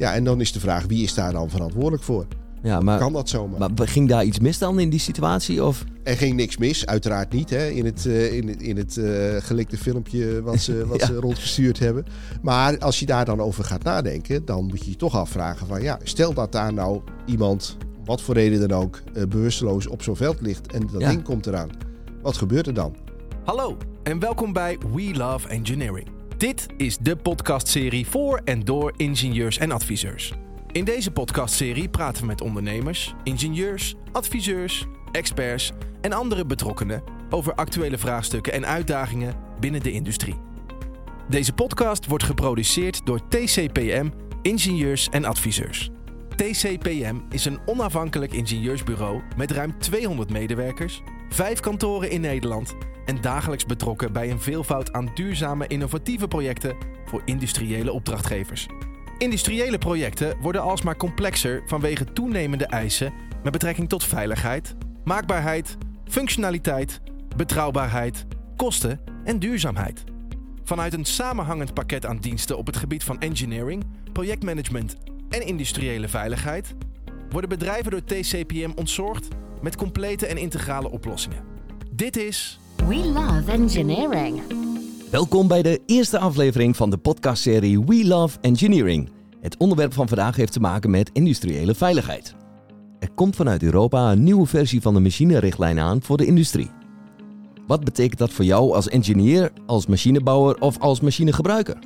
Ja, en dan is de vraag, wie is daar dan verantwoordelijk voor? Ja, maar, kan dat zomaar? maar ging daar iets mis dan in die situatie? Of? Er ging niks mis, uiteraard niet. Hè, in het, uh, in het, in het uh, gelikte filmpje wat ze, wat ja. ze rondgestuurd hebben. Maar als je daar dan over gaat nadenken, dan moet je je toch afvragen van ja, stel dat daar nou iemand, wat voor reden dan ook, uh, bewusteloos op zo'n veld ligt en dat ja. ding komt eraan. Wat gebeurt er dan? Hallo en welkom bij We Love Engineering. Dit is de podcastserie voor en door ingenieurs en adviseurs. In deze podcastserie praten we met ondernemers, ingenieurs, adviseurs, experts en andere betrokkenen over actuele vraagstukken en uitdagingen binnen de industrie. Deze podcast wordt geproduceerd door TCPM Ingenieurs en Adviseurs. TCPM is een onafhankelijk ingenieursbureau met ruim 200 medewerkers, vijf kantoren in Nederland en dagelijks betrokken bij een veelvoud aan duurzame innovatieve projecten voor industriële opdrachtgevers. Industriële projecten worden alsmaar complexer vanwege toenemende eisen met betrekking tot veiligheid, maakbaarheid, functionaliteit, betrouwbaarheid, kosten en duurzaamheid. Vanuit een samenhangend pakket aan diensten op het gebied van engineering, projectmanagement en industriële veiligheid worden bedrijven door TCPM ontzorgd met complete en integrale oplossingen. Dit is We Love Engineering. Welkom bij de eerste aflevering van de podcastserie We Love Engineering. Het onderwerp van vandaag heeft te maken met industriële veiligheid. Er komt vanuit Europa een nieuwe versie van de machinerichtlijn aan voor de industrie. Wat betekent dat voor jou als engineer, als machinebouwer of als machinegebruiker?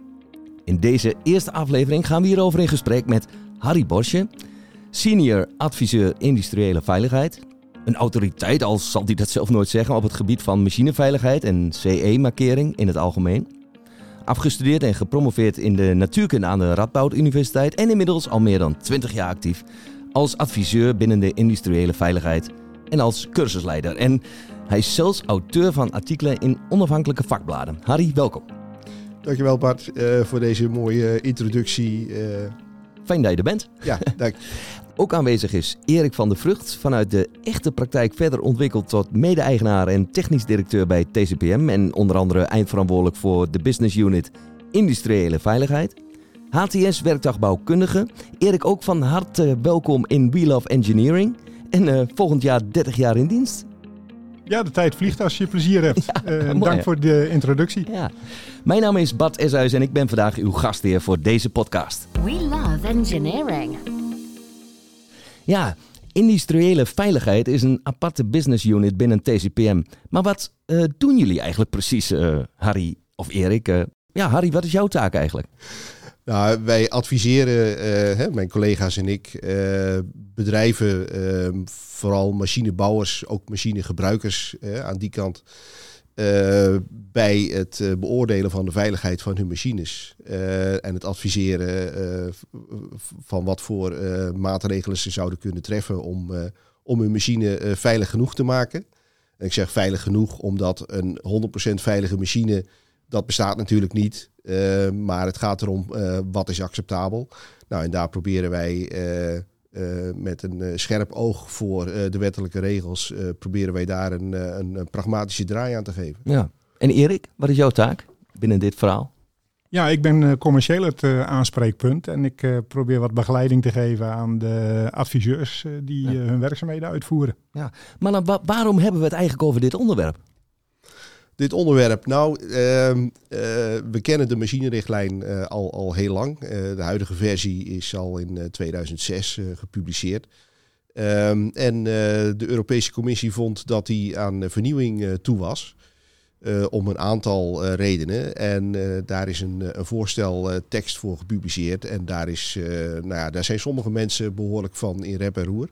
In deze eerste aflevering gaan we hierover in gesprek met Harry Bosje, senior adviseur industriële veiligheid. Een autoriteit, al zal hij dat zelf nooit zeggen, op het gebied van machineveiligheid en CE-markering in het algemeen. Afgestudeerd en gepromoveerd in de natuurkunde aan de Radboud Universiteit en inmiddels al meer dan 20 jaar actief als adviseur binnen de industriële veiligheid en als cursusleider. En hij is zelfs auteur van artikelen in onafhankelijke vakbladen. Harry, welkom. Dankjewel Bart uh, voor deze mooie introductie. Uh... Fijn dat je er bent. Ja, dank. Ook aanwezig is Erik van der Vrucht, vanuit de echte praktijk verder ontwikkeld tot mede-eigenaar en technisch directeur bij TCPM en onder andere eindverantwoordelijk voor de business unit Industriële Veiligheid. HTS werkdagbouwkundige. Erik ook van harte welkom in We Love Engineering. En uh, volgend jaar 30 jaar in dienst. Ja, de tijd vliegt als je plezier hebt. Ja, uh, mooi, dank voor de introductie. Ja. Mijn naam is Bart Eshuis en ik ben vandaag uw gastheer voor deze podcast. We Love Engineering. Ja, industriële veiligheid is een aparte business unit binnen TCPM. Maar wat uh, doen jullie eigenlijk precies, uh, Harry of Erik? Uh, ja, Harry, wat is jouw taak eigenlijk? Nou, wij adviseren, hè, mijn collega's en ik, bedrijven, vooral machinebouwers, ook machinegebruikers aan die kant. Uh, bij het uh, beoordelen van de veiligheid van hun machines uh, en het adviseren van wat voor maatregelen ze zouden kunnen treffen om, om hun machine veilig genoeg te maken. En ik zeg veilig genoeg omdat een 100% veilige machine, dat bestaat natuurlijk niet. maar het gaat erom wat is acceptabel. Nou, en daar proberen wij uh, met een uh, scherp oog voor uh, de wettelijke regels proberen wij daar een, een, een, pragmatische draai aan te geven. Ja. En Erik, wat is jouw taak binnen dit verhaal? Ja, ik ben commercieel het aanspreekpunt en ik probeer wat begeleiding te geven aan de adviseurs die ja. hun werkzaamheden uitvoeren. Ja, maar dan, wa waarom hebben we het eigenlijk over dit onderwerp? Dit onderwerp? Nou, uh, uh, we kennen de machinerichtlijn uh, al, al heel lang. de huidige versie is al in 2006 gepubliceerd. Um, en de Europese Commissie vond dat die aan vernieuwing toe was. om een aantal redenen. En daar is een, een voorstel tekst voor gepubliceerd. En daar, is, nou ja, daar zijn sommige mensen behoorlijk van in rep en roer.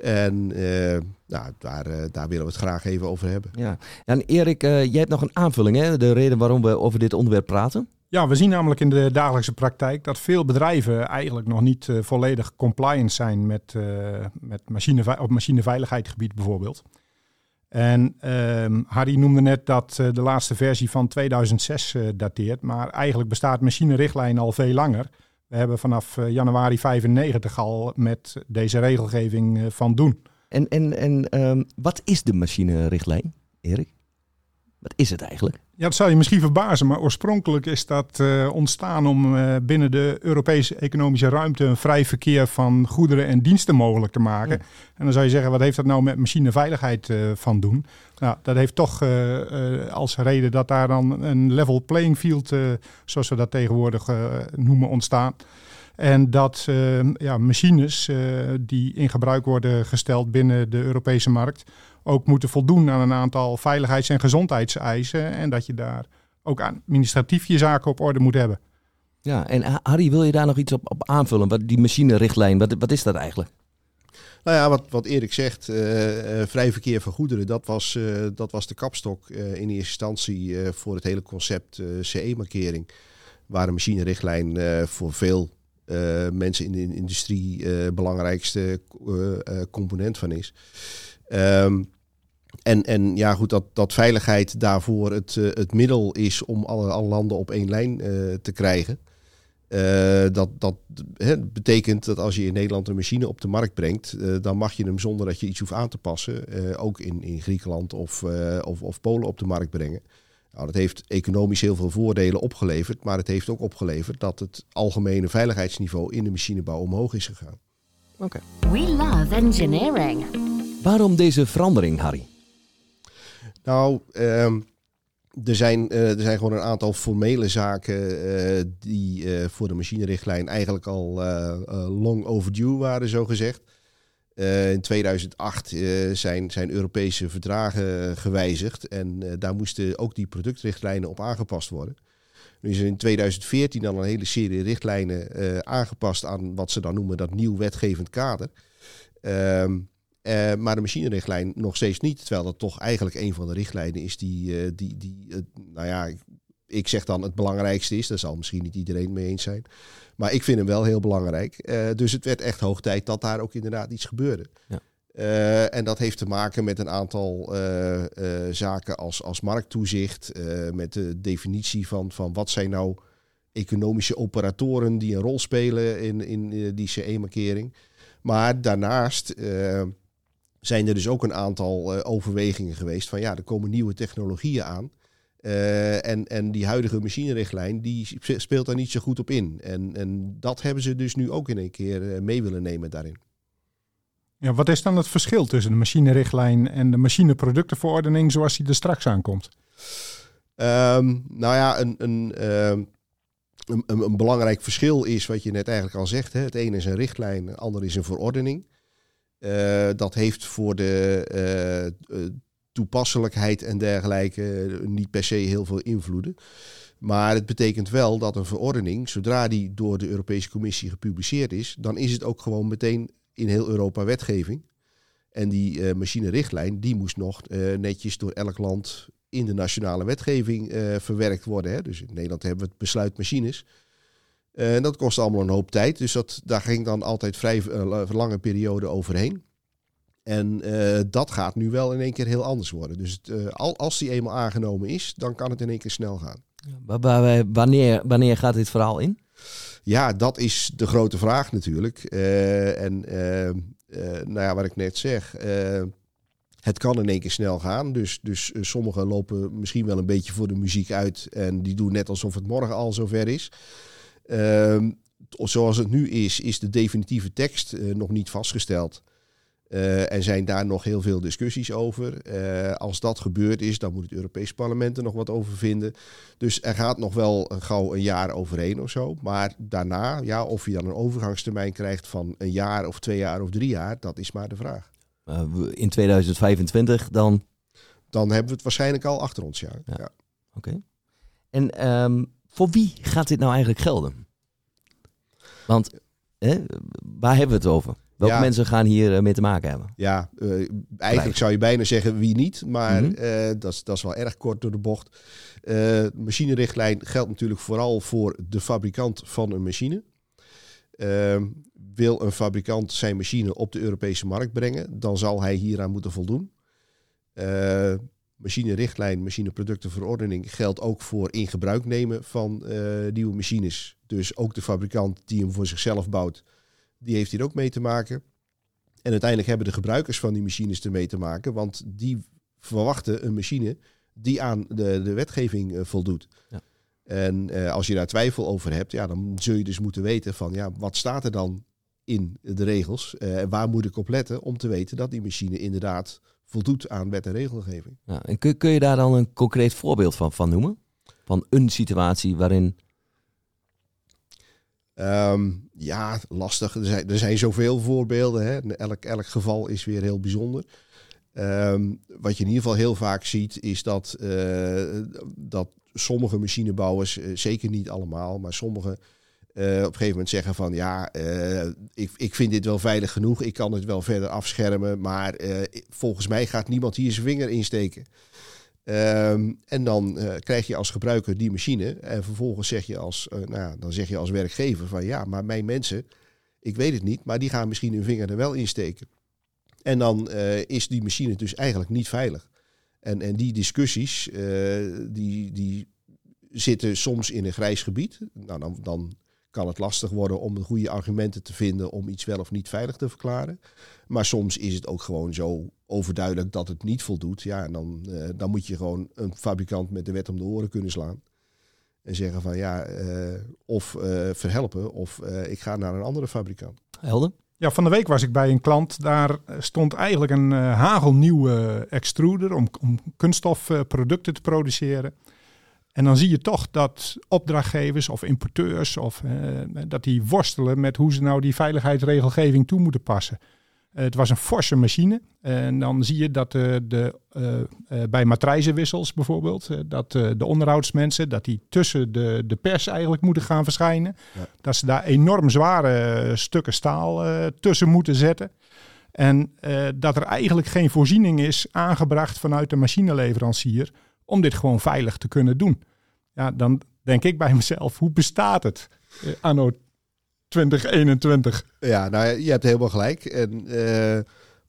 En uh, nou, daar, uh, daar willen we het graag even over hebben. Ja. En Erik, uh, jij hebt nog een aanvulling, hè? de reden waarom we over dit onderwerp praten? Ja, we zien namelijk in de dagelijkse praktijk dat veel bedrijven eigenlijk nog niet volledig compliant zijn met, met machine, op machineveiligheidsgebied bijvoorbeeld. En ehm, Harry noemde net dat de laatste versie van 2006 dateert, maar eigenlijk bestaat machinerichtlijn al veel langer. We hebben vanaf uh, januari 95 al met deze regelgeving uh, van doen. En, en, en um, wat is de machinerichtlijn, Erik? Wat is het eigenlijk? Ja, dat zou je misschien verbazen, maar oorspronkelijk is dat eh, ontstaan om eh, binnen de Europese economische ruimte een vrij verkeer van goederen en diensten mogelijk te maken. En dan zou je zeggen, wat heeft dat nou met machineveiligheid uh, van doen? Nou, dat heeft toch als reden dat daar dan een level playing field, zoals we dat tegenwoordig noemen, ontstaan. En dat ja, machines die in gebruik worden gesteld binnen de Europese markt ook moeten voldoen aan een aantal veiligheids- en gezondheidseisen. En dat je daar ook administratief je zaken op orde moet hebben. Ja, en Harry, wil je daar nog iets op, op aanvullen? Wat, die machinerichtlijn, wat, wat is dat eigenlijk? Nou ja, wat, wat Erik zegt, uh, vrij verkeer van goederen, dat was, uh, dat was de kapstok in eerste instantie voor het hele concept CE-markering. Waar een machinerichtlijn voor veel mensen in de industrie belangrijkste component van is. Um, en, en ja, goed, dat, dat veiligheid daarvoor het, het middel is om alle, alle landen op één lijn te krijgen. Dat dat betekent dat als je in Nederland een machine op de markt brengt, dan mag je hem zonder dat je iets hoeft aan te passen, ook in, in Griekenland of, of, of Polen op de markt brengen. Nou, dat heeft economisch heel veel voordelen opgeleverd, maar het heeft ook opgeleverd dat het algemene veiligheidsniveau in de machinebouw omhoog is gegaan. Oké. Okay. We love engineering. Waarom deze verandering, Harry? Nou, um, er, zijn, uh, er zijn gewoon een aantal formele zaken uh, die uh, voor de machinerichtlijn eigenlijk al long overdue waren, zo gezegd. In 2008 zijn, zijn Europese verdragen gewijzigd en daar moesten ook die productrichtlijnen op aangepast worden. Nu is er in 2014 dan een hele serie richtlijnen aangepast aan wat ze dan noemen dat nieuw wetgevend kader. Uh, maar de machinerichtlijn nog steeds niet. Terwijl dat toch eigenlijk een van de richtlijnen is die, die, die nou ja, ik zeg dan het belangrijkste is. Daar zal misschien niet iedereen mee eens zijn. Maar ik vind hem wel heel belangrijk. dus het werd echt hoog tijd dat daar ook inderdaad iets gebeurde. Ja. en dat heeft te maken met een aantal zaken als, als markttoezicht. met de definitie van, van wat zijn nou economische operatoren die een rol spelen in, in die CE-markering. Maar daarnaast zijn er dus ook een aantal overwegingen geweest van ja, er komen nieuwe technologieën aan. Uh, en, en die huidige machinerichtlijn die speelt daar niet zo goed op in. En, en dat hebben ze dus nu ook in een keer uh, mee willen nemen daarin. Ja, wat is dan het verschil tussen de machinerichtlijn en de machineproductenverordening zoals die er straks aankomt? Um, nou ja, een, een, een, een, belangrijk verschil is wat je net eigenlijk al zegt. Hè. Het ene is een richtlijn, het andere is een verordening. Uh, dat heeft voor de uh, toepasselijkheid en dergelijke niet per se heel veel invloeden. Maar het betekent wel dat een verordening, zodra die door de Europese Commissie gepubliceerd is, dan is het ook gewoon meteen in heel Europa wetgeving. En die uh, machinerichtlijn, die moest nog netjes door elk land in de nationale wetgeving verwerkt worden. Hè. Dus in Nederland hebben we het besluit machines. En dat kost allemaal een hoop tijd. Dus dat, daar ging dan altijd vrij lange periode overheen. En uh, dat gaat nu wel in één keer heel anders worden. Dus het, al, als die eenmaal aangenomen is, dan kan het in één keer snel gaan. Wanneer, wanneer gaat dit verhaal in? Ja, dat is de grote vraag natuurlijk. en nou ja, wat ik net zeg, het kan in één keer snel gaan. Dus, dus sommigen lopen misschien wel een beetje voor de muziek uit en die doen net alsof het morgen al zover is. Uh, zoals het nu is, is de definitieve tekst uh, nog niet vastgesteld. Uh, en zijn daar nog heel veel discussies over. Uh, als dat gebeurd is, dan moet het Europees Parlement er nog wat over vinden. Dus er gaat nog wel gauw een jaar overheen of zo. Maar daarna, ja, of je dan een overgangstermijn krijgt van een jaar of twee jaar of drie jaar, dat is maar de vraag. in 2025 dan? Dan hebben we het waarschijnlijk al achter ons, ja. ja. ja. Oké. Okay. En um, voor wie gaat dit nou eigenlijk gelden? Want hè, waar hebben we het over? Welke ja. mensen gaan hier uh, mee te maken hebben? Ja, uh, eigenlijk zou je bijna zeggen wie niet. Maar mm -hmm. uh, dat, is, wel erg kort door de bocht. de machinerichtlijn geldt natuurlijk vooral voor de fabrikant van een machine. Ehm, wil een fabrikant zijn machine op de Europese markt brengen, dan zal hij hieraan moeten voldoen machinerichtlijn, machineproductenverordening geldt ook voor in gebruik nemen van nieuwe machines. Dus ook de fabrikant die hem voor zichzelf bouwt, die heeft hier ook mee te maken. En uiteindelijk hebben de gebruikers van die machines ermee te maken, want die verwachten een machine die aan de, de wetgeving eh, voldoet. Ja. En eh, als je daar twijfel over hebt, ja, dan zul je dus moeten weten van ja, wat staat er dan in de regels? Eh, en waar moet ik op letten om te weten dat die machine inderdaad voldoet aan wet en regelgeving? Ja, en kun, kun je daar dan een concreet voorbeeld van, van noemen? Van een situatie waarin... Ehm, ja, lastig. Er zijn, er zijn zoveel voorbeelden. Hè. Elk, elk geval is weer heel bijzonder. Ehm, wat je in ieder geval heel vaak ziet, is dat, eh, dat sommige machinebouwers, eh, zeker niet allemaal, maar sommige eh, op een gegeven moment zeggen van ja, ik, ik vind dit wel veilig genoeg, ik kan het wel verder afschermen, maar volgens mij gaat niemand hier zijn vinger insteken. Ehm, en dan eh, krijg je als gebruiker die machine en vervolgens zeg je als, eh, nou dan zeg je als werkgever van ja, maar mijn mensen, ik weet het niet, maar die gaan misschien hun vinger er wel insteken. En dan eh, is die machine dus eigenlijk niet veilig. En, en die discussies, die, die zitten soms in een grijs gebied. Nou, dan, dan kan het lastig worden om de goede argumenten te vinden om iets wel of niet veilig te verklaren. Maar soms is het ook gewoon zo overduidelijk dat het niet voldoet. Ja, en dan, eh, dan moet je gewoon een fabrikant met de wet om de oren kunnen slaan. En zeggen van ja, eh, of eh, verhelpen of eh, ik ga naar een andere fabrikant. Helder? Ja, van de week was ik bij een klant. Daar stond eigenlijk een eh, hagelnieuwe extruder om, om kunststofproducten te produceren. En dan zie je toch dat opdrachtgevers of importeurs of, eh, dat die worstelen met hoe ze nou die veiligheidsregelgeving toe moeten passen. Eh, het was een forse machine. En dan zie je dat eh, de, eh, bij matrijzenwissels bijvoorbeeld, dat de onderhoudsmensen, dat die tussen de, de pers eigenlijk moeten gaan verschijnen. Ja. Dat ze daar enorm zware stukken staal tussen moeten zetten. En dat er eigenlijk geen voorziening is aangebracht vanuit de machineleverancier om dit gewoon veilig te kunnen doen. Ja, dan denk ik bij mezelf, hoe bestaat het anno 2021? Ja, nou je hebt helemaal gelijk. En eh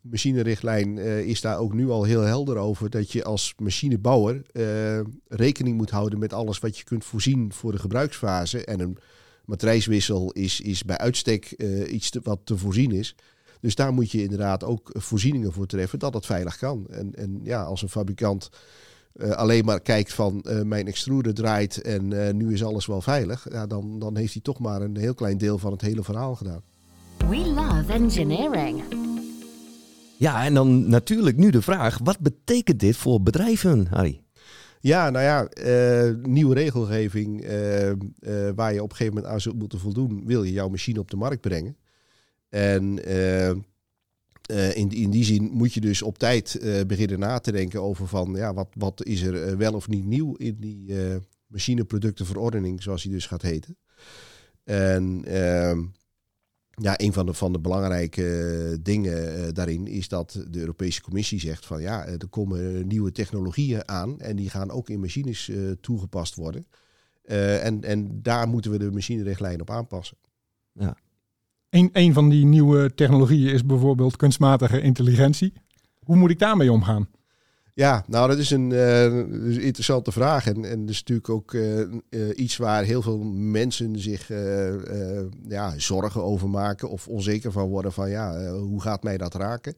machinerichtlijn eh, is daar ook nu al heel helder over dat je als machinebouwer eh, rekening moet houden met alles wat je kunt voorzien voor de gebruiksfase. En een matrijswissel is, is bij uitstek iets wat te voorzien is. Dus daar moet je inderdaad ook voorzieningen voor treffen dat het veilig kan. En, en ja, als een fabrikant eh, alleen maar kijkt van eh, mijn extruder draait en eh, nu is alles wel veilig, ja, dan, dan heeft hij toch maar een heel klein deel van het hele verhaal gedaan. We love engineering. Ja, en dan natuurlijk nu de vraag, wat betekent dit voor bedrijven, Harry? Ja, nou ja, eh, nieuwe regelgeving waar je op een gegeven moment aan zult moeten voldoen, wil je jouw machine op de markt brengen. En eh, in, in die zin moet je dus op tijd eh, beginnen na te denken over van, ja, wat, wat is er eh, wel of niet nieuw in die machineproductenverordening, zoals die dus gaat heten. En ehm, ja, een van de, van de belangrijke dingen daarin is dat de Europese Commissie zegt van ja, er komen nieuwe technologieën aan en die gaan ook in machines toegepast worden. En, en daar moeten we de machinerichtlijn op aanpassen. Een, van die nieuwe technologieën is bijvoorbeeld kunstmatige intelligentie. Hoe moet ik daarmee omgaan? Ja, nou dat is een, eh, interessante vraag. En, en dat is natuurlijk ook eh, eh, iets waar heel veel mensen zich ja, zorgen over maken of onzeker van worden van ja, hoe gaat mij dat raken?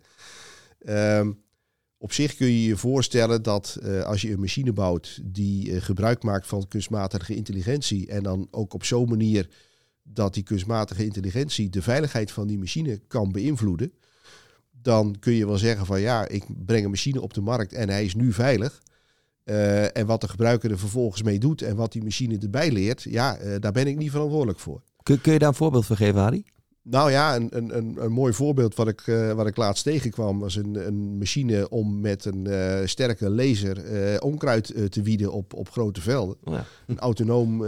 Ehm, op zich kun je je voorstellen dat als je een machine bouwt die gebruik maakt van kunstmatige intelligentie en dan ook op zo'n manier dat die kunstmatige intelligentie de veiligheid van die machine kan beïnvloeden, dan kun je wel zeggen van ja, ik breng een machine op de markt en hij is nu veilig. Eh, en wat de gebruiker er vervolgens mee doet en wat die machine erbij leert, ja, eh, daar ben ik niet verantwoordelijk voor. Kun, kun je daar een voorbeeld van geven, Harry? Nou ja, een, een, een, een mooi voorbeeld wat ik, eh, wat ik laatst tegenkwam was een, een machine om met een eh, sterke laser eh, onkruid te wieden op, op grote velden. Oh ja. Een autonoom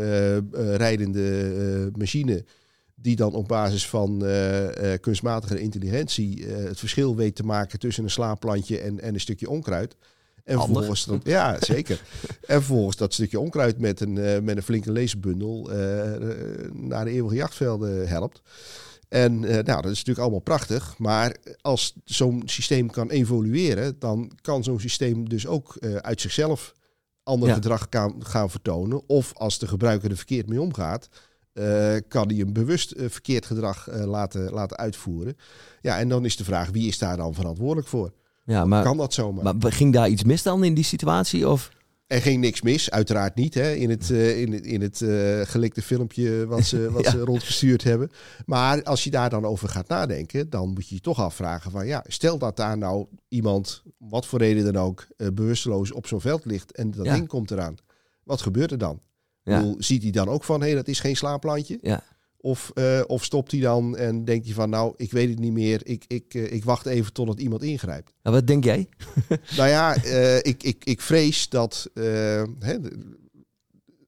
rijdende machine die dan op basis van kunstmatige intelligentie het verschil weet te maken tussen een slaapplantje en, en een stukje onkruid. En Handig. vervolgens dat, ja, zeker. en vervolgens dat stukje onkruid met een, met een flinke laserbundel naar de eeuwige jachtvelden helpt. En eh, nou, dat is natuurlijk allemaal prachtig. Maar als zo'n systeem kan evolueren, dan kan zo'n systeem dus ook eh, uit zichzelf ander Ja. gedrag kan, gaan vertonen. Of als de gebruiker er verkeerd mee omgaat, eh, kan hij een bewust verkeerd gedrag laten, laten uitvoeren. Ja, en dan is de vraag, wie is daar dan verantwoordelijk voor? Ja, maar, kan dat zomaar? maar ging daar iets mis dan in die situatie? Of? Er ging niks mis, uiteraard niet, hè, in het, uh, in het, in het uh, gelikte filmpje wat ze, wat ja. ze rondgestuurd hebben. Maar als je daar dan over gaat nadenken, dan moet je je toch afvragen van ja, stel dat daar nou iemand, wat voor reden dan ook, uh, bewusteloos op zo'n veld ligt en dat ja. ding komt eraan. Wat gebeurt er dan? Ja. Bedoel, ziet hij dan ook van, hé, hey, dat is geen slaapplantje? Ja. Of, uh, of stopt hij dan en denkt hij van, nou, ik weet het niet meer. Ik, ik, uh, ik wacht even totdat iemand ingrijpt. Nou, wat denk jij? nou ja, uh, ik, ik, ik vrees dat hè,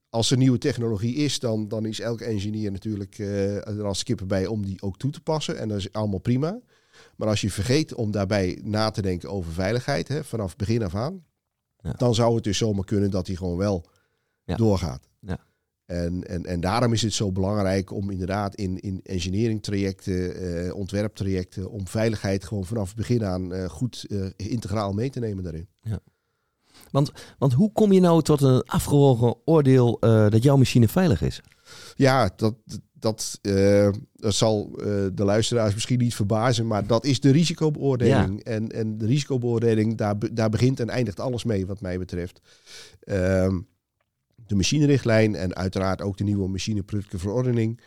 als er nieuwe technologie is, dan, dan is elke engineer natuurlijk er als skipper bij om die ook toe te passen. En dat is allemaal prima. Maar als je vergeet om daarbij na te denken over veiligheid, hè, vanaf begin af aan, ja. dan zou het dus zomaar kunnen dat hij gewoon wel ja. doorgaat. Ja. En, en, en daarom is het zo belangrijk om inderdaad in, in engineering trajecten, uh, ontwerptrajecten, om veiligheid gewoon vanaf het begin aan uh, goed uh, integraal mee te nemen daarin. Ja. Want, want hoe kom je nou tot een afgewogen oordeel dat jouw machine veilig is? Ja, dat, dat, dat zal de luisteraars misschien niet verbazen, maar dat is de risicobeoordeling. Ja. En, en de risicobeoordeling, daar, daar begint en eindigt alles mee wat mij betreft. Ehm, de machinerichtlijn en uiteraard ook de nieuwe machineproductenverordening.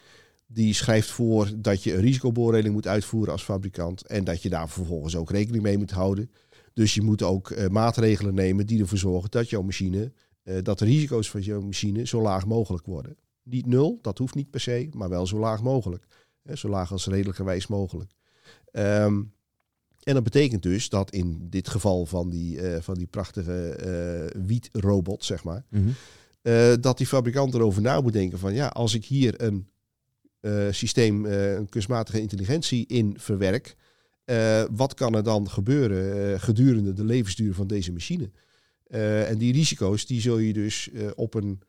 Die schrijft voor dat je een risicobeoordeling moet uitvoeren als fabrikant. En dat je daar vervolgens ook rekening mee moet houden. Dus je moet ook uh, maatregelen nemen die ervoor zorgen dat jouw machine, uh, dat de risico's van jouw machine zo laag mogelijk worden. Niet nul, dat hoeft niet per se, maar wel zo laag mogelijk. Hè, zo laag als redelijkerwijs mogelijk. Um, en dat betekent dus dat in dit geval van die, uh, van die prachtige wietrobot, zeg maar. -hmm. Uh, dat die fabrikant erover na moet denken van ja, als ik hier een uh, systeem, uh, een kunstmatige intelligentie in verwerk, wat kan er dan gebeuren gedurende de levensduur van deze machine? en die risico's die zul je dus op, een,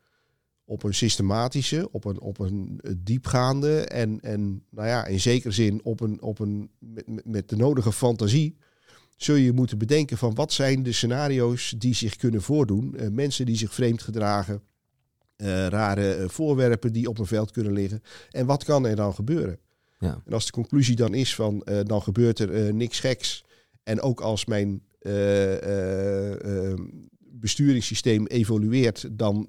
op een systematische, op een, op een diepgaande en, en nou ja, in zekere zin op een, op een, met, met de nodige fantasie zul je moeten bedenken van wat zijn de scenario's die zich kunnen voordoen. Uh, mensen die zich vreemd gedragen, uh, rare uh, voorwerpen die op een veld kunnen liggen. En wat kan er dan gebeuren? Ja. En als de conclusie dan is van dan gebeurt er niks geks. En ook als mijn besturingssysteem evolueert, dan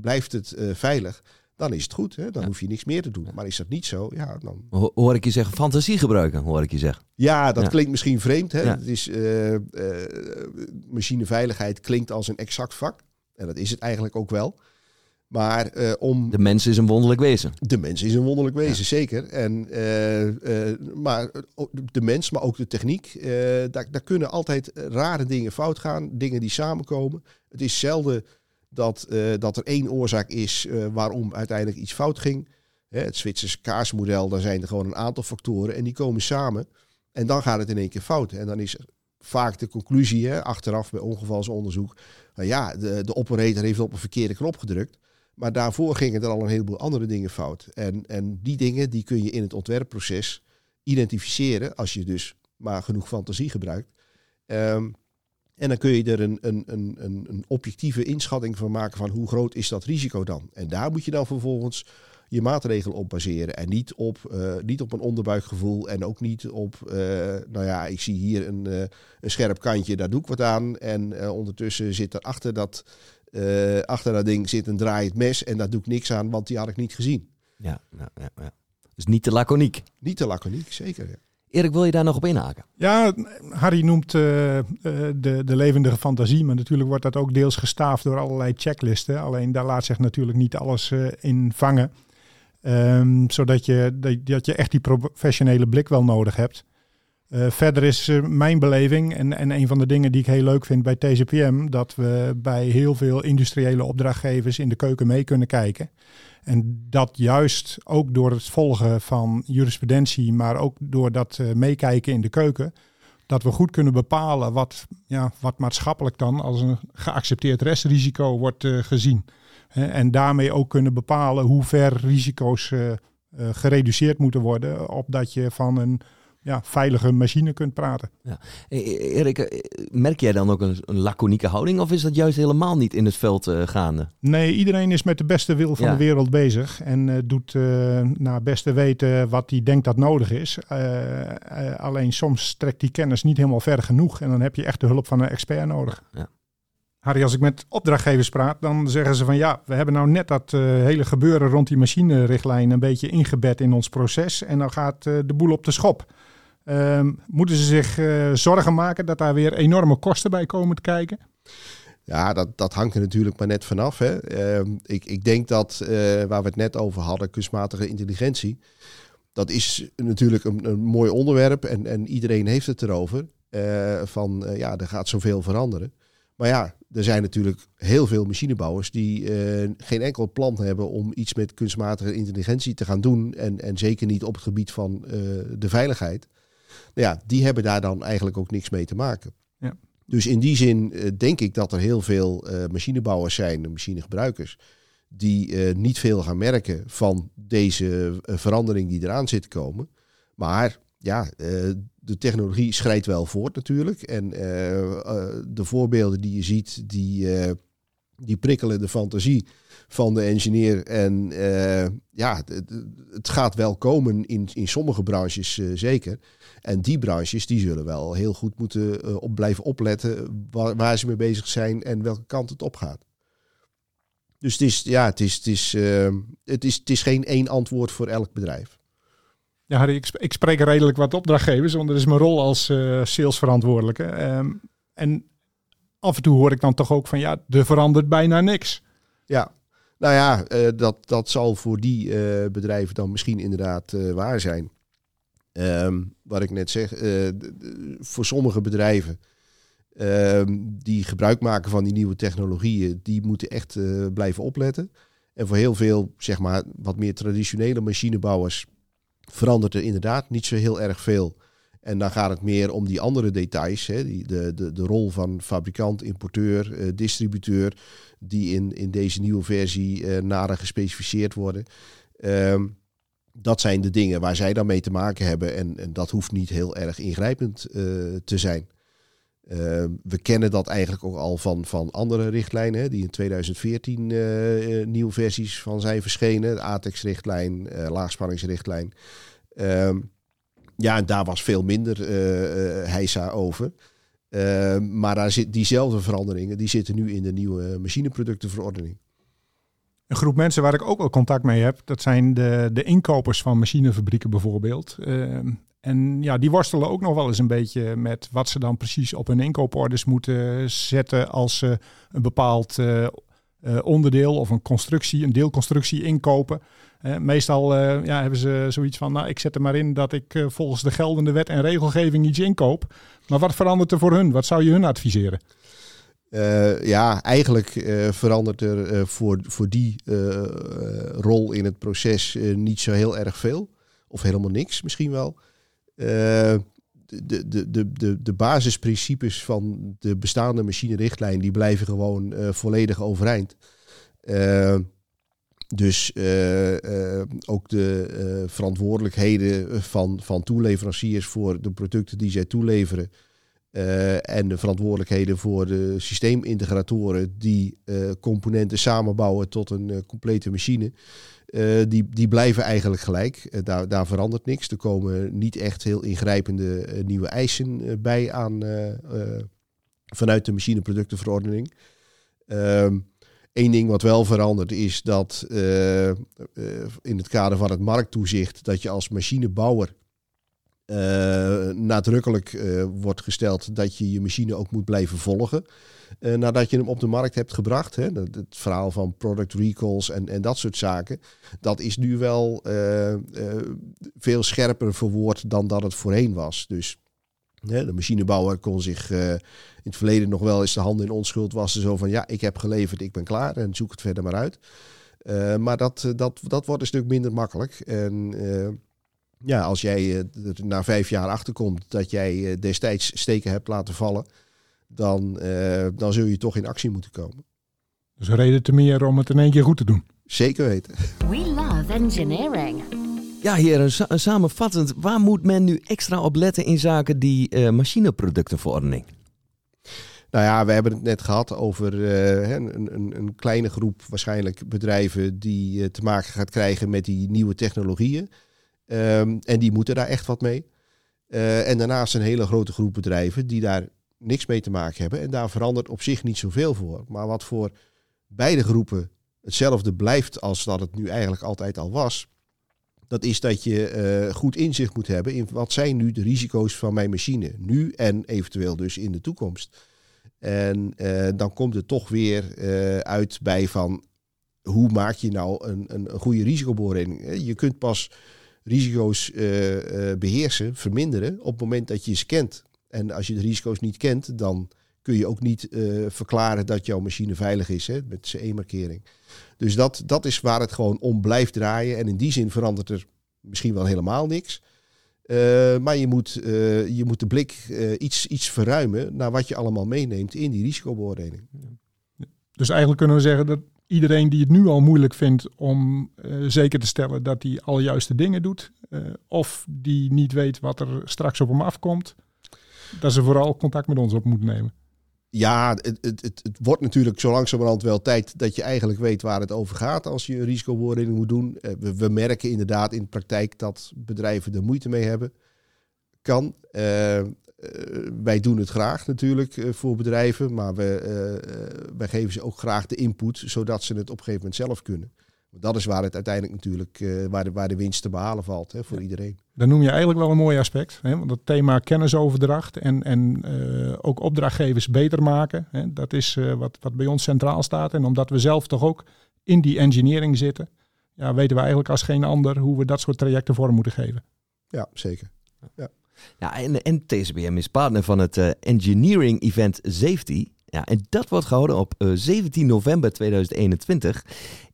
blijft het veilig dan is het goed. Hè? Dan ja. hoef je niks meer te doen. Maar is dat niet zo, ja, dan... Hoor ik je zeggen, fantasie gebruiken, hoor ik je zeggen. Ja, dat ja. klinkt misschien vreemd. Hè? Het is, uh, uh, machineveiligheid klinkt als een exact vak. En dat is het eigenlijk ook wel. Maar uh, om... De mens is een wonderlijk wezen. De mens is een wonderlijk wezen, zeker. En, maar de mens, maar ook de techniek. daar, daar kunnen altijd rare dingen fout gaan. Dingen die samenkomen. Het is zelden dat, uh, dat er één oorzaak is uh, waarom uiteindelijk iets fout ging. Hè, het Zwitserse kaarsmodel, daar zijn er gewoon een aantal factoren en die komen samen. En dan gaat het in één keer fout. En dan is vaak de conclusie, hè, achteraf bij ongevalsonderzoek, nou ja, de, de operator heeft op een verkeerde knop gedrukt. Maar daarvoor gingen er al een heleboel andere dingen fout. En, en die dingen die kun je in het ontwerpproces identificeren als je dus maar genoeg fantasie gebruikt. Um, en dan kun je er een, een, een, een objectieve inschatting van maken van hoe groot is dat risico dan. En daar moet je dan vervolgens je maatregelen op baseren. En niet op, uh, niet op een onderbuikgevoel en ook niet op, uh, nou ja, ik zie hier een, uh, een scherp kantje, daar doe ik wat aan. En ondertussen zit er achter dat, achter dat ding zit een draaiend mes en daar doe ik niks aan, want die had ik niet gezien. Ja, ja, ja, ja. Dus niet te laconiek. Niet te laconiek, zeker. Ja. Erik, wil je daar nog op inhaken? Ja, Harry noemt uh, de, de levendige fantasie, maar natuurlijk wordt dat ook deels gestaafd door allerlei checklisten. Alleen daar laat zich natuurlijk niet alles uh, in vangen. Um, zodat je, dat, dat, je echt die professionele blik wel nodig hebt. Uh, verder is mijn beleving en, en een van de dingen die ik heel leuk vind bij TCPM, dat we bij heel veel industriële opdrachtgevers in de keuken mee kunnen kijken. En dat juist ook door het volgen van jurisprudentie, maar ook door dat uh, meekijken in de keuken, dat we goed kunnen bepalen wat, ja, wat maatschappelijk dan als een geaccepteerd restrisico wordt gezien. En daarmee ook kunnen bepalen hoe ver risico's gereduceerd moeten worden, opdat je van een ja, veilige machine kunt praten. Ja. Erik, merk jij dan ook een, een, laconieke houding of is dat juist helemaal niet in het veld uh, gaande? Nee, iedereen is met de beste wil van ja. de wereld bezig en uh, doet uh, naar beste weten wat hij denkt dat nodig is. alleen soms trekt die kennis niet helemaal ver genoeg en dan heb je echt de hulp van een expert nodig. Ja. Harry, als ik met opdrachtgevers praat, dan zeggen ze van ja, we hebben nou net dat uh, hele gebeuren rond die machinerichtlijn een beetje ingebed in ons proces en dan gaat uh, de boel op de schop. Uh, moeten ze zich uh, zorgen maken dat daar weer enorme kosten bij komen te kijken? Ja, dat, dat hangt er natuurlijk maar net vanaf. Hè. Ehm, ik, ik denk dat, waar we het net over hadden, kunstmatige intelligentie, dat is natuurlijk een, een mooi onderwerp en, en iedereen heeft het erover. van ja, er gaat zoveel veranderen. Maar ja, er zijn natuurlijk heel veel machinebouwers die geen enkel plan hebben om iets met kunstmatige intelligentie te gaan doen. En, en zeker niet op het gebied van de veiligheid. Nou ja, die hebben daar dan eigenlijk ook niks mee te maken. Ja. Dus in die zin uh, denk ik dat er heel veel machinebouwers zijn, machinegebruikers, die niet veel gaan merken van deze verandering die eraan zit te komen. Maar ja, de technologie schrijdt wel voort natuurlijk. En de voorbeelden die je ziet, die, die prikkelen de fantasie van de engineer. En ja, het, het, gaat wel komen in, in sommige branches zeker. En die branches die zullen wel heel goed moeten op blijven opletten waar, waar, ze mee bezig zijn en welke kant het op gaat. Dus het is, ja, het is, het is, het is, het is geen één antwoord voor elk bedrijf. Ja, Harry, ik, ik spreek redelijk wat opdrachtgevers, want dat is mijn rol als salesverantwoordelijke. Um, en af en toe hoor ik dan toch ook van ja, er verandert bijna niks. Ja, nou ja, uh, dat, dat zal voor die uh, bedrijven dan misschien inderdaad waar zijn. Um, wat ik net zeg, voor sommige bedrijven um, die gebruik maken van die nieuwe technologieën, die moeten echt blijven opletten. En voor heel veel, zeg maar, wat meer traditionele machinebouwers verandert er inderdaad niet zo heel erg veel. En dan gaat het meer om die andere details. Hè, die, de, de, de rol van fabrikant, importeur, uh, distributeur, die in, in deze nieuwe versie uh, nader gespecificeerd worden. Um, dat zijn de dingen waar zij dan mee te maken hebben. En, en dat hoeft niet heel erg ingrijpend uh, te zijn. Uh, we kennen dat eigenlijk ook al van, van andere richtlijnen, die in 2014 uh, nieuwe versies van zijn verschenen. De ATEX-richtlijn, laagspanningsrichtlijn. Ehm, ja, daar was veel minder heisa over. Ehm, maar daar zit diezelfde veranderingen, die zitten nu in de nieuwe machineproductenverordening. Een groep mensen waar ik ook wel contact mee heb, dat zijn de, de inkopers van machinefabrieken bijvoorbeeld. En ja, die worstelen ook nog wel eens een beetje met wat ze dan precies op hun inkooporders moeten zetten als ze een bepaald onderdeel of een constructie, een deelconstructie inkopen. Meestal ja, hebben ze zoiets van, nou ik zet er maar in dat ik volgens de geldende wet en regelgeving iets inkoop. Maar wat verandert er voor hun? Wat zou je hun adviseren? ja, eigenlijk verandert er voor, voor die rol in het proces niet zo heel erg veel. Of helemaal niks misschien wel. De, de, de, de, de basisprincipes van de bestaande machinerichtlijn die blijven gewoon volledig overeind. Dus ook de verantwoordelijkheden van, van toeleveranciers voor de producten die zij toeleveren. en de verantwoordelijkheden voor de systeemintegratoren die componenten samenbouwen tot een complete machine. Die, die blijven eigenlijk gelijk. Daar, daar verandert niks. Er komen niet echt heel ingrijpende nieuwe eisen bij aan vanuit de machineproductenverordening. Eén ding wat wel verandert is dat in het kader van het markttoezicht dat je als machinebouwer nadrukkelijk wordt gesteld dat je je machine ook moet blijven volgen. Nadat je hem op de markt hebt gebracht. Hè, het, het, verhaal van product recalls en, en dat soort zaken. Dat is nu wel veel scherper verwoord dan dat het voorheen was. Dus de machinebouwer kon zich in het verleden nog wel eens de handen in onschuld wassen. Zo van ja, ik heb geleverd, ik ben klaar en zoek het verder maar uit. maar dat, dat, dat wordt een stuk minder makkelijk. En ja, als jij er na vijf jaar achterkomt dat jij destijds steken hebt laten vallen dan, dan zul je toch in actie moeten komen. Dus reden te meer om het in één keer goed te doen. Zeker weten. We love engineering. Ja, heren, samenvattend, waar moet men nu extra op letten in zaken die uh, machineproductenverordening? Nou ja, we hebben het net gehad over uh, een, een, een, kleine groep waarschijnlijk bedrijven die uh, te maken gaat krijgen met die nieuwe technologieën. Um, en die moeten daar echt wat mee. En daarnaast een hele grote groep bedrijven die daar niks mee te maken hebben. En daar verandert op zich niet zoveel voor. Maar wat voor beide groepen hetzelfde blijft als dat het nu eigenlijk altijd al was. Dat is dat je eh, goed inzicht moet hebben in wat zijn nu de risico's van mijn machine. Nu en eventueel dus in de toekomst. En eh, dan komt het toch weer eh, uit bij van hoe maak je nou een, een, een goede risicobeoordeling. Je kunt pas risico's beheersen, verminderen op het moment dat je ze kent. En als je de risico's niet kent, dan kun je ook niet verklaren dat jouw machine veilig is hè, met CE-markering. Dus dat, dat is waar het gewoon om blijft draaien. En in die zin verandert er misschien wel helemaal niks. Uh, maar je moet, uh, je moet de blik iets, iets verruimen naar wat je allemaal meeneemt in die risicobeoordeling. Dus eigenlijk kunnen we zeggen dat iedereen die het nu al moeilijk vindt om zeker te stellen dat hij alle juiste dingen doet, of die niet weet wat er straks op hem afkomt, dat ze vooral contact met ons op moeten nemen ja, het, het, het, wordt natuurlijk zo langzamerhand wel tijd dat je eigenlijk weet waar het over gaat als je een risicobeoordeling moet doen. Eh, we, merken inderdaad in de praktijk dat bedrijven er moeite mee hebben. Kan. Uh, wij doen het graag natuurlijk voor bedrijven, maar we, wij geven ze ook graag de input zodat ze het op een gegeven moment zelf kunnen. Dat is waar het uiteindelijk natuurlijk, uh, waar, de, waar de winst te behalen valt hè, voor iedereen. Dan noem je eigenlijk wel een mooi aspect. Hè? Want het thema kennisoverdracht en, en uh, ook opdrachtgevers beter maken. Hè? Dat is uh, wat, wat bij ons centraal staat. En omdat we zelf toch ook in die engineering zitten, ja, weten we eigenlijk als geen ander hoe we dat soort trajecten vorm moeten geven. Ja, zeker. Ja. Ja, en, en TCBM is partner van het Engineering Event Safety. Ja, en dat wordt gehouden op 17 november 2021.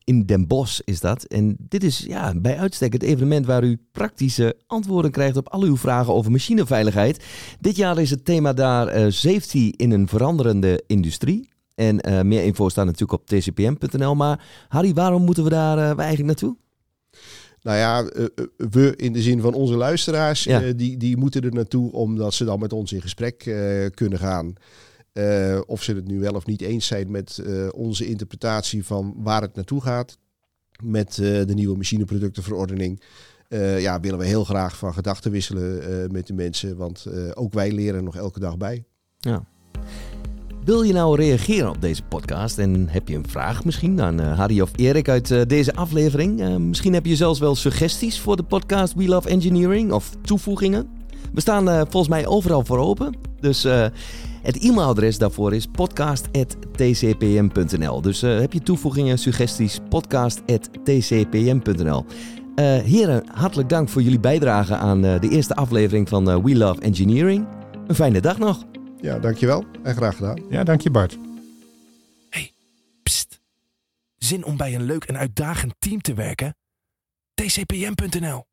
In Den Bosch is dat. En dit is ja, bij uitstek het evenement waar u praktische antwoorden krijgt op al uw vragen over machineveiligheid. Dit jaar is het thema daar uh, safety in een veranderende industrie. En uh, meer info staat natuurlijk op tcpm.nl. Maar Harry, waarom moeten we daar eigenlijk naartoe? Nou ja, we in de zin van onze luisteraars, ja. die, die moeten er naartoe omdat ze dan met ons in gesprek kunnen gaan. Uh, of ze het nu wel of niet eens zijn met uh, onze interpretatie van waar het naartoe gaat. Met uh, de nieuwe machineproductenverordening. ja, willen we heel graag van gedachten wisselen met de mensen. Want ook wij leren nog elke dag bij. Ja. Wil je nou reageren op deze podcast en heb je een vraag misschien aan Harry of Erik uit deze aflevering? misschien heb je zelfs wel suggesties voor de podcast We Love Engineering of toevoegingen. We staan volgens mij overal voor open. Dus het e-mailadres daarvoor is podcast.tcpm.nl. Dus uh, heb je toevoegingen, suggesties, podcast.tcpm.nl. Uh, eh, heren, hartelijk dank voor jullie bijdrage aan uh, de eerste aflevering van We Love Engineering. Een fijne dag nog. Ja, dankjewel en graag gedaan. Ja, dank je Bart. Hey, pst. Zin om bij een leuk en uitdagend team te werken? tcpm.nl